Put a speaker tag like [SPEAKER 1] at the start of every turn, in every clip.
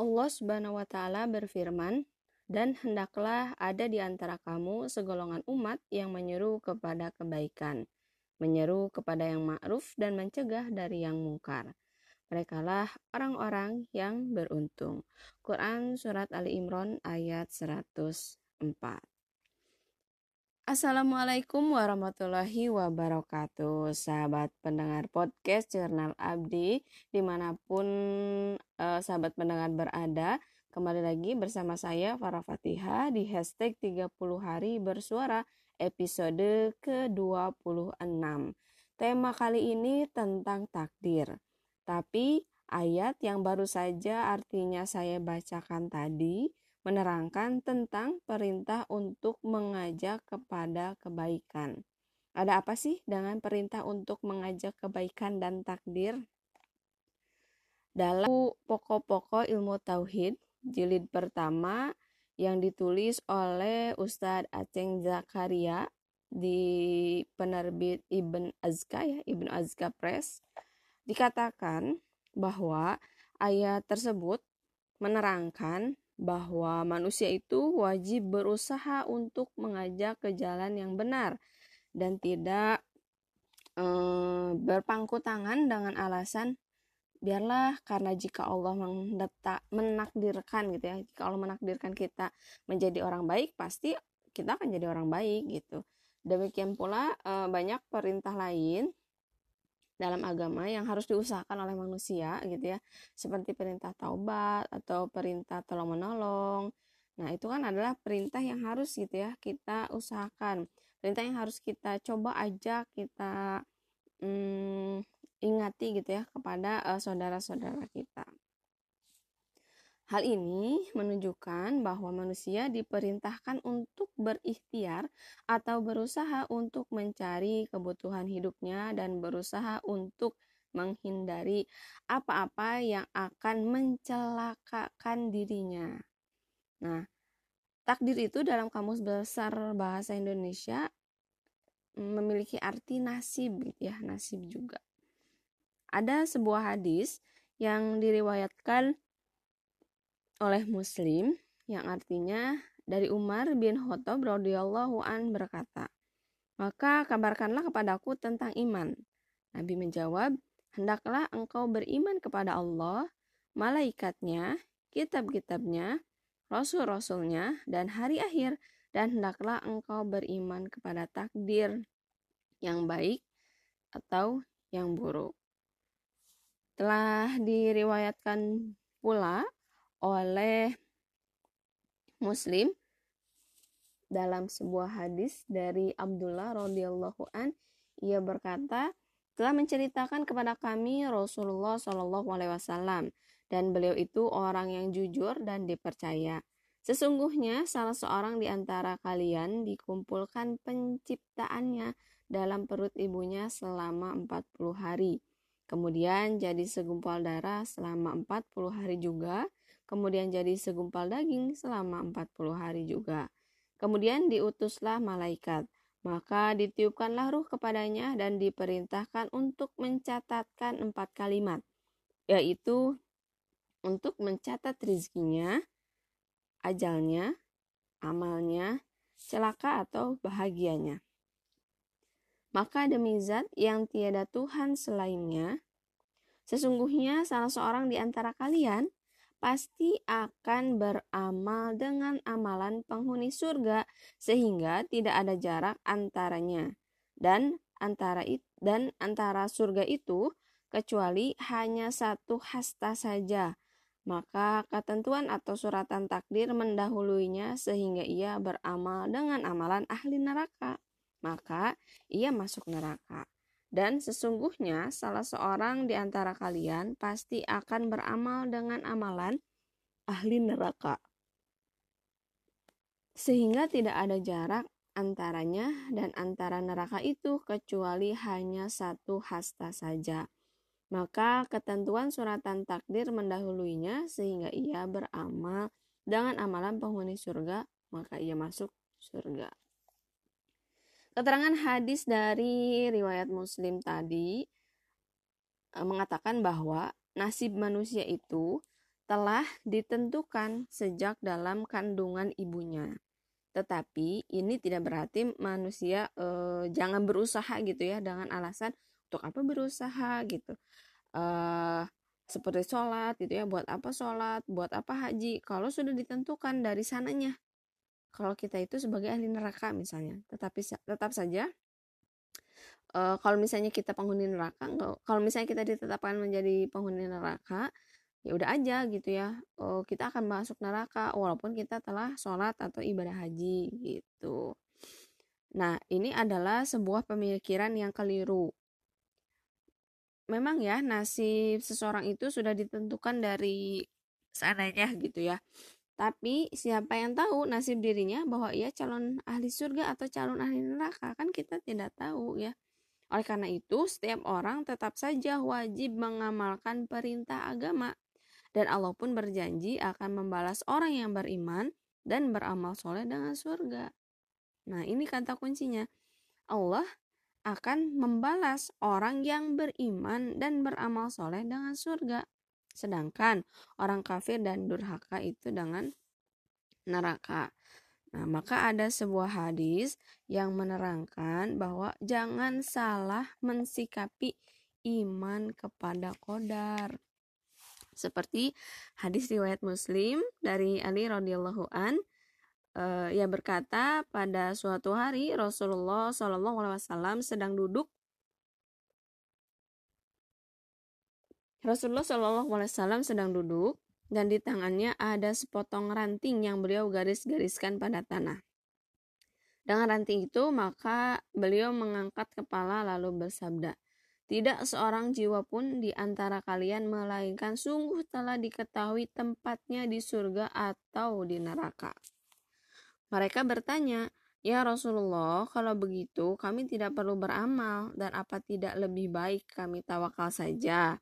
[SPEAKER 1] Allah Subhanahu wa taala berfirman, "Dan hendaklah ada di antara kamu segolongan umat yang menyeru kepada kebaikan, menyeru kepada yang ma'ruf dan mencegah dari yang mungkar." Merekalah orang-orang yang beruntung. Quran Surat Ali Imran ayat 104 Assalamualaikum warahmatullahi wabarakatuh Sahabat pendengar podcast Jurnal Abdi Di mana pun eh, sahabat pendengar berada. Kembali lagi bersama saya Farah Fatihah Di hashtag 30 hari bersuara episode ke-26 Tema kali ini tentang takdir. Tapi ayat yang baru saja artinya saya bacakan tadi menerangkan tentang perintah untuk mengajak kepada kebaikan. Ada apa sih dengan perintah untuk mengajak kebaikan dan takdir? Dalam pokok-pokok ilmu tauhid jilid pertama yang ditulis oleh Ustadz Aceng Zakaria di penerbit Ibn Azka ya, Ibn Azka Press dikatakan bahwa ayat tersebut menerangkan bahwa manusia itu wajib berusaha untuk mengajak ke jalan yang benar dan tidak e, berpangku tangan dengan alasan biarlah karena jika Allah menakdirkan gitu ya. Jika menakdirkan kita menjadi orang baik pasti kita akan jadi orang baik gitu. Demikian pula e, banyak perintah lain dalam agama yang harus diusahakan oleh manusia gitu ya. Seperti perintah taubat atau perintah tolong menolong nah itu kan adalah perintah yang harus gitu ya kita usahakan. Perintah yang harus kita coba aja kita hmm, ingati gitu ya kepada uh, saudara-saudara kita Hal ini menunjukkan bahwa manusia diperintahkan untuk berikhtiar atau berusaha untuk mencari kebutuhan hidupnya dan berusaha untuk menghindari apa-apa yang akan mencelakakan dirinya. Nah, takdir itu dalam kamus besar bahasa Indonesia memiliki arti nasib ya, nasib juga. Ada sebuah hadis yang diriwayatkan oleh Muslim yang artinya dari Umar bin Khattab radhiyallahu an berkata, "Maka kabarkanlah kepadaku tentang iman." Nabi menjawab, "Hendaklah engkau beriman kepada Allah, malaikatnya, kitab-kitabnya, rasul-rasulnya, dan hari akhir, dan hendaklah engkau beriman kepada takdir yang baik atau yang buruk." Telah diriwayatkan pula oleh Muslim dalam sebuah hadis dari Abdullah radhiyallahu an ia berkata telah menceritakan kepada kami Rasulullah Shallallahu alaihi wasallam dan beliau itu orang yang jujur dan dipercaya. Sesungguhnya salah seorang di antara kalian dikumpulkan penciptaannya dalam perut ibunya selama 40 hari. Kemudian jadi segumpal darah selama 40 hari juga kemudian jadi segumpal daging selama 40 hari juga. Kemudian diutuslah malaikat, maka ditiupkanlah ruh kepadanya dan diperintahkan untuk mencatatkan empat kalimat, yaitu untuk mencatat rizkinya, ajalnya, amalnya, celaka atau bahagianya. Maka demi zat yang tiada Tuhan selainnya, sesungguhnya salah seorang di antara kalian pasti akan beramal dengan amalan penghuni surga sehingga tidak ada jarak antaranya dan antara dan antara surga itu kecuali hanya satu hasta saja. Maka ketentuan atau suratan takdir mendahuluinya sehingga ia beramal dengan amalan ahli neraka. Maka ia masuk neraka dan sesungguhnya salah seorang di antara kalian pasti akan beramal dengan amalan ahli neraka. Sehingga tidak ada jarak antaranya dan antara neraka itu kecuali hanya satu hasta saja. Maka ketentuan suratan takdir mendahuluinya sehingga ia beramal dengan amalan penghuni surga, maka ia masuk surga. Keterangan hadis dari riwayat Muslim tadi e, mengatakan bahwa nasib manusia itu telah ditentukan sejak dalam kandungan ibunya. Tetapi ini tidak berarti manusia eh, jangan berusaha gitu ya dengan alasan untuk apa berusaha gitu. Eh, seperti sholat gitu ya, buat apa sholat, buat apa haji. Kalau sudah ditentukan dari sananya, kalau kita itu sebagai ahli neraka misalnya, tetapi tetap saja uh, kalau misalnya kita penghuni neraka kalau misalnya kita ditetapkan menjadi penghuni neraka ya udah aja gitu ya uh, kita akan masuk neraka walaupun kita telah sholat atau ibadah haji gitu. Nah ini adalah sebuah pemikiran yang keliru. Memang ya nasib seseorang itu sudah ditentukan dari sananya gitu ya tapi siapa yang tahu nasib dirinya bahwa ia calon ahli surga atau calon ahli neraka kan kita tidak tahu ya oleh karena itu, setiap orang tetap saja wajib mengamalkan perintah agama. Dan Allah pun berjanji akan membalas orang yang beriman dan beramal soleh dengan surga. Nah, ini kata kuncinya. Allah akan membalas orang yang beriman dan beramal soleh dengan surga. Sedangkan orang kafir dan durhaka itu dengan neraka. Nah, maka ada sebuah hadis yang menerangkan bahwa jangan salah mensikapi iman kepada kodar. Seperti hadis riwayat Muslim dari Ali radhiyallahu an uh, yang berkata pada suatu hari Rasulullah wasallam sedang duduk Rasulullah Shallallahu alaihi wasallam sedang duduk dan di tangannya ada sepotong ranting yang beliau garis-gariskan pada tanah. Dengan ranting itu, maka beliau mengangkat kepala lalu bersabda, Tidak seorang jiwa pun di antara kalian melainkan sungguh telah diketahui tempatnya di surga atau di neraka. Mereka bertanya, Ya Rasulullah, kalau begitu kami tidak perlu beramal dan apa tidak lebih baik kami tawakal saja?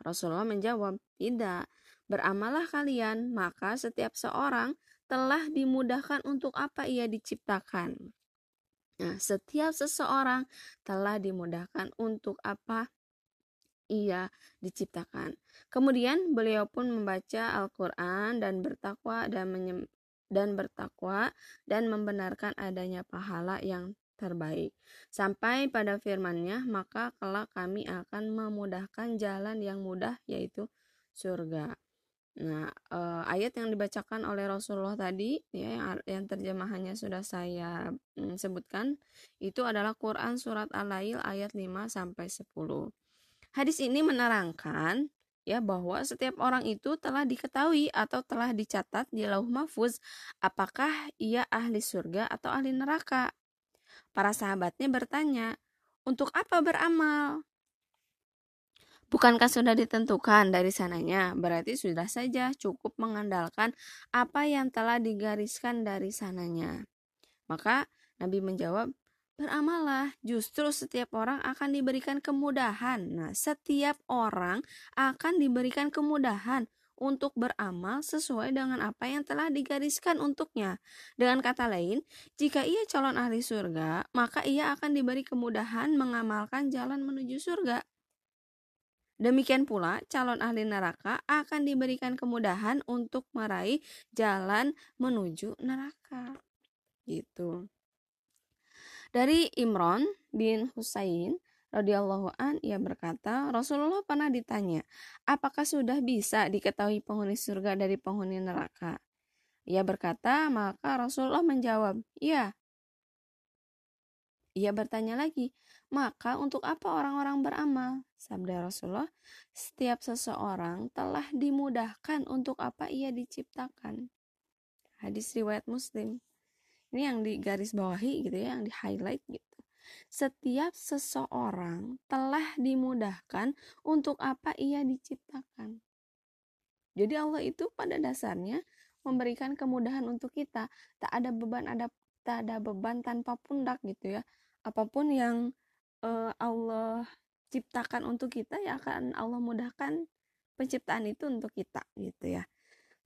[SPEAKER 1] Rasulullah menjawab, Tidak, Beramallah kalian, maka setiap seorang telah dimudahkan untuk apa ia diciptakan. Nah, setiap seseorang telah dimudahkan untuk apa ia diciptakan. Kemudian beliau pun membaca Al-Qur'an dan bertakwa dan menyem, dan bertakwa dan membenarkan adanya pahala yang terbaik. Sampai pada firman-Nya, maka kelak kami akan memudahkan jalan yang mudah yaitu surga. Nah, uh, ayat yang dibacakan oleh Rasulullah tadi ya yang, yang terjemahannya sudah saya mm, sebutkan itu adalah Quran surat Al-Lail ayat 5 sampai 10. Hadis ini menerangkan ya bahwa setiap orang itu telah diketahui atau telah dicatat di Lauh Mahfuz apakah ia ahli surga atau ahli neraka. Para sahabatnya bertanya, "Untuk apa beramal?" Bukankah sudah ditentukan dari sananya? Berarti sudah saja cukup mengandalkan apa yang telah digariskan dari sananya. Maka Nabi menjawab, Beramallah, justru setiap orang akan diberikan kemudahan. Nah, setiap orang akan diberikan kemudahan untuk beramal sesuai dengan apa yang telah digariskan untuknya. Dengan kata lain, jika ia calon ahli surga, maka ia akan diberi kemudahan mengamalkan jalan menuju surga. Demikian pula, calon ahli neraka akan diberikan kemudahan untuk meraih jalan menuju neraka. Gitu. Dari Imron bin Husain radhiyallahu an ia berkata, Rasulullah pernah ditanya, apakah sudah bisa diketahui penghuni surga dari penghuni neraka? Ia berkata, maka Rasulullah menjawab, "Iya." Ia bertanya lagi, maka untuk apa orang-orang beramal? Sabda Rasulullah, setiap seseorang telah dimudahkan untuk apa ia diciptakan. Hadis riwayat Muslim. Ini yang di garis bawahi gitu ya, yang di highlight gitu. Setiap seseorang telah dimudahkan untuk apa ia diciptakan. Jadi Allah itu pada dasarnya memberikan kemudahan untuk kita. Tak ada beban ada tak ada beban tanpa pundak gitu ya. Apa pun yang uh, Allah ciptakan untuk kita ya akan Allah mudahkan penciptaan itu untuk kita gitu ya.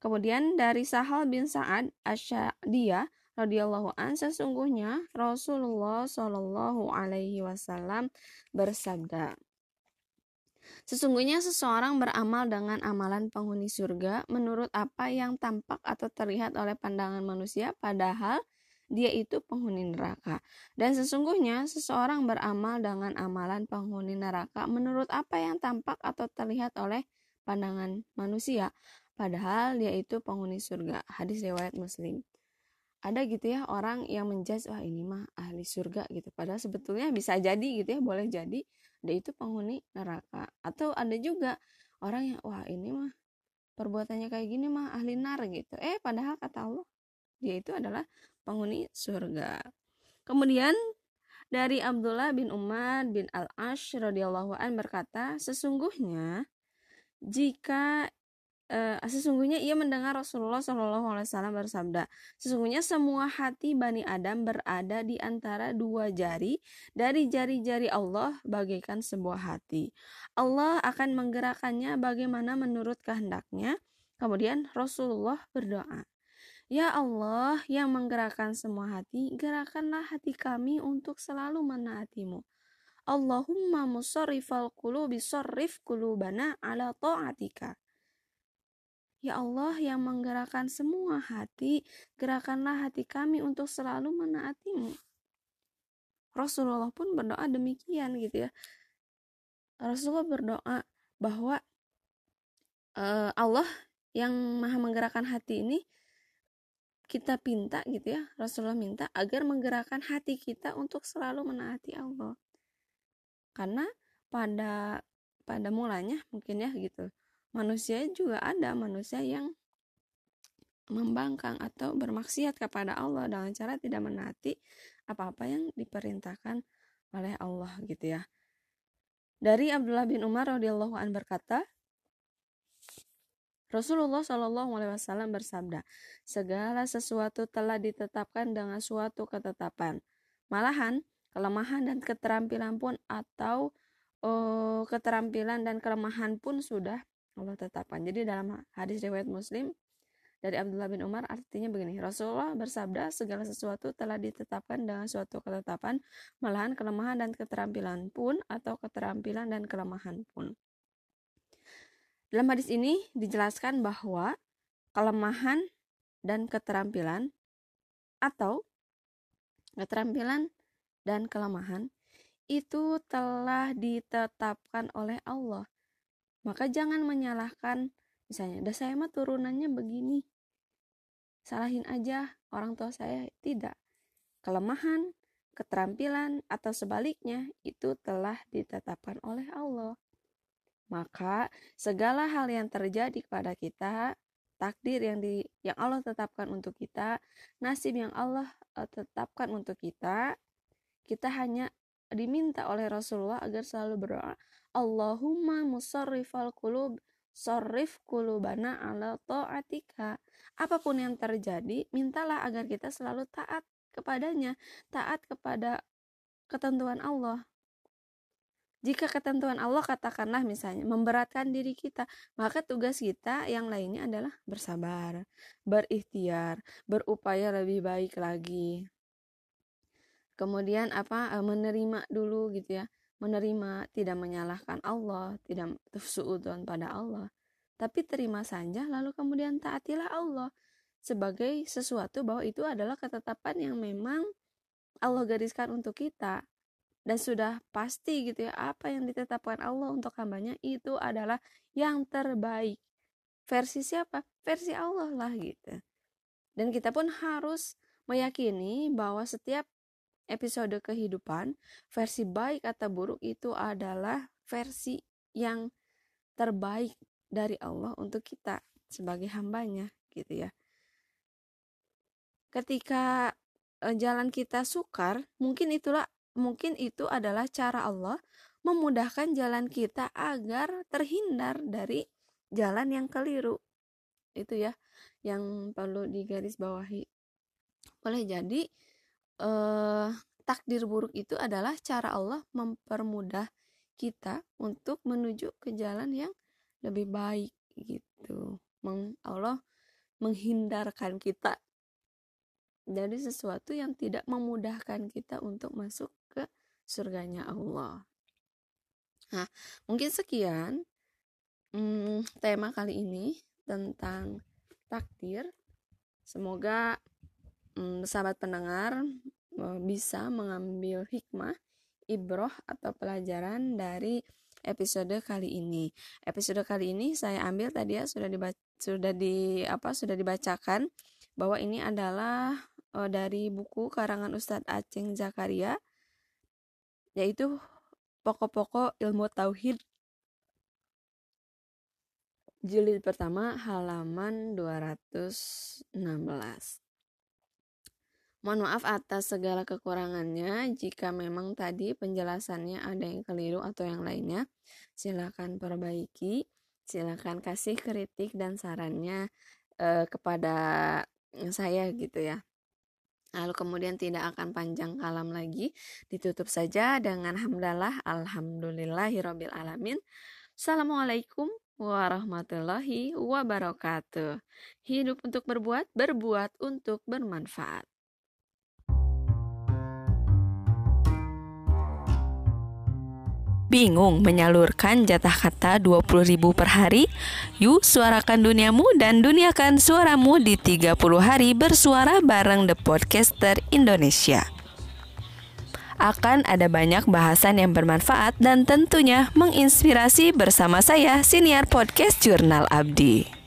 [SPEAKER 1] Kemudian dari Sahal bin Sa'ad Asyadiyah radhiyallahu an sesungguhnya Rasulullah Shallallahu alaihi wasallam bersabda Sesungguhnya seseorang beramal dengan amalan penghuni surga menurut apa yang tampak atau terlihat oleh pandangan manusia padahal dia itu penghuni neraka. Dan sesungguhnya seseorang beramal dengan amalan penghuni neraka menurut apa yang tampak atau terlihat oleh pandangan manusia padahal dia itu penghuni surga. Hadis riwayat Muslim ada gitu ya orang yang menjudge wah ini mah ahli surga gitu. Padahal sebetulnya bisa jadi gitu ya boleh jadi dia itu penghuni neraka. Atau ada juga orang yang wah ini mah perbuatannya kayak gini mah ahli nar gitu. Eh padahal kata Allah dia itu adalah penghuni surga. Kemudian dari Abdullah bin Umar bin Al-Ash radhiyallahu an berkata sesungguhnya jika uh, sesungguhnya ia mendengar Rasulullah Shallallahu Alaihi Wasallam bersabda, sesungguhnya semua hati bani Adam berada di antara dua jari dari jari-jari Allah bagaikan sebuah hati. Allah akan menggerakkannya bagaimana menurut kehendaknya. Kemudian Rasulullah berdoa, Ya Allah yang menggerakkan semua hati, gerakanlah hati kami untuk selalu menaatimu. Allahumma musarrifal qulubi sarrif qulubana ala ta'atika. Ya Allah yang menggerakkan semua hati, gerakanlah hati kami untuk selalu menaatimu. Rasulullah pun berdoa demikian gitu ya. Rasulullah berdoa bahwa uh, Allah yang maha menggerakkan hati ini kita pinta gitu ya Rasulullah minta agar menggerakkan hati kita untuk selalu menaati Allah karena pada pada mulanya mungkin ya gitu manusia juga ada manusia yang membangkang atau bermaksiat kepada Allah dengan cara tidak menaati apa-apa yang diperintahkan oleh Allah gitu ya. Dari Abdullah bin Umar radhiyallahu an berkata, Rasulullah Shallallahu alaihi wasallam bersabda, segala sesuatu telah ditetapkan dengan suatu ketetapan. Malahan, kelemahan dan keterampilan pun atau oh, keterampilan dan kelemahan pun sudah Allah tetapkan. Jadi dalam hadis riwayat Muslim dari Abdullah bin Umar artinya begini, Rasulullah bersabda segala sesuatu telah ditetapkan dengan suatu ketetapan, malahan kelemahan dan keterampilan pun atau keterampilan dan kelemahan pun. Dalam hadis ini dijelaskan bahwa kelemahan dan keterampilan atau keterampilan dan kelemahan itu telah ditetapkan oleh Allah maka jangan menyalahkan misalnya, "Dah saya mah turunannya begini." Salahin aja orang tua saya, tidak. Kelemahan, keterampilan atau sebaliknya itu telah ditetapkan oleh Allah. Maka segala hal yang terjadi kepada kita, takdir yang di yang Allah tetapkan untuk kita, nasib yang Allah uh, tetapkan untuk kita, kita hanya diminta oleh Rasulullah agar selalu berdoa, Allahumma musarrifal qulub sarrif qulubana ala ta'atika. Apa pun yang terjadi, mintalah agar kita selalu taat kepadanya, taat kepada ketentuan Allah. Jika ketentuan Allah katakanlah misalnya memberatkan diri kita, maka tugas kita yang lainnya adalah bersabar, berikhtiar, berupaya lebih baik lagi. Kemudian apa menerima dulu gitu ya menerima, tidak menyalahkan Allah, tidak suudon pada Allah, tapi terima saja lalu kemudian taatilah Allah sebagai sesuatu bahwa itu adalah ketetapan yang memang Allah gariskan untuk kita dan sudah pasti gitu ya apa yang ditetapkan Allah untuk hambanya itu adalah yang terbaik. Versi siapa? Versi Allah lah gitu. Dan kita pun harus meyakini bahwa setiap episode kehidupan, versi baik atau buruk itu adalah versi yang terbaik dari Allah untuk kita sebagai hambanya gitu ya. Ketika e, jalan kita sukar, mungkin itulah mungkin itu adalah cara Allah memudahkan jalan kita agar terhindar dari jalan yang keliru. Itu ya yang perlu digarisbawahi. Boleh jadi eh, takdir buruk itu adalah cara Allah mempermudah kita untuk menuju ke jalan yang lebih baik gitu. Allah menghindarkan kita dari sesuatu yang tidak memudahkan kita untuk masuk ke surganya Allah. Nah, mungkin sekian hmm, tema kali ini tentang takdir. Semoga hmm, sahabat pendengar eh, bisa mengambil hikmah, ibroh atau pelajaran dari episode kali ini. Episode kali ini saya ambil tadi ya sudah dibaca, sudah di apa sudah dibacakan bahwa ini adalah uh, dari buku karangan Ustadz Aceng Zakaria yaitu pokok-pokok ilmu tauhid jilid pertama halaman 216 Mohon maaf atas segala kekurangannya. Jika memang tadi penjelasannya ada yang keliru atau yang lainnya, silakan perbaiki. Silakan kasih kritik dan sarannya eh, kepada saya gitu ya. Lalu kemudian tidak akan panjang kalam lagi, ditutup saja dengan hamdalah alhamdulillahirabbil alamin. Assalamualaikum warahmatullahi wabarakatuh. Hidup untuk berbuat, berbuat untuk bermanfaat.
[SPEAKER 2] Bingung menyalurkan jatah kata 20 ribu per hari? Yuk suarakan duniamu dan duniakan suaramu di 30 hari bersuara bareng The Podcaster Indonesia. Akan ada banyak bahasan yang bermanfaat dan tentunya menginspirasi bersama saya Siniar Podcast Jurnal Abdi.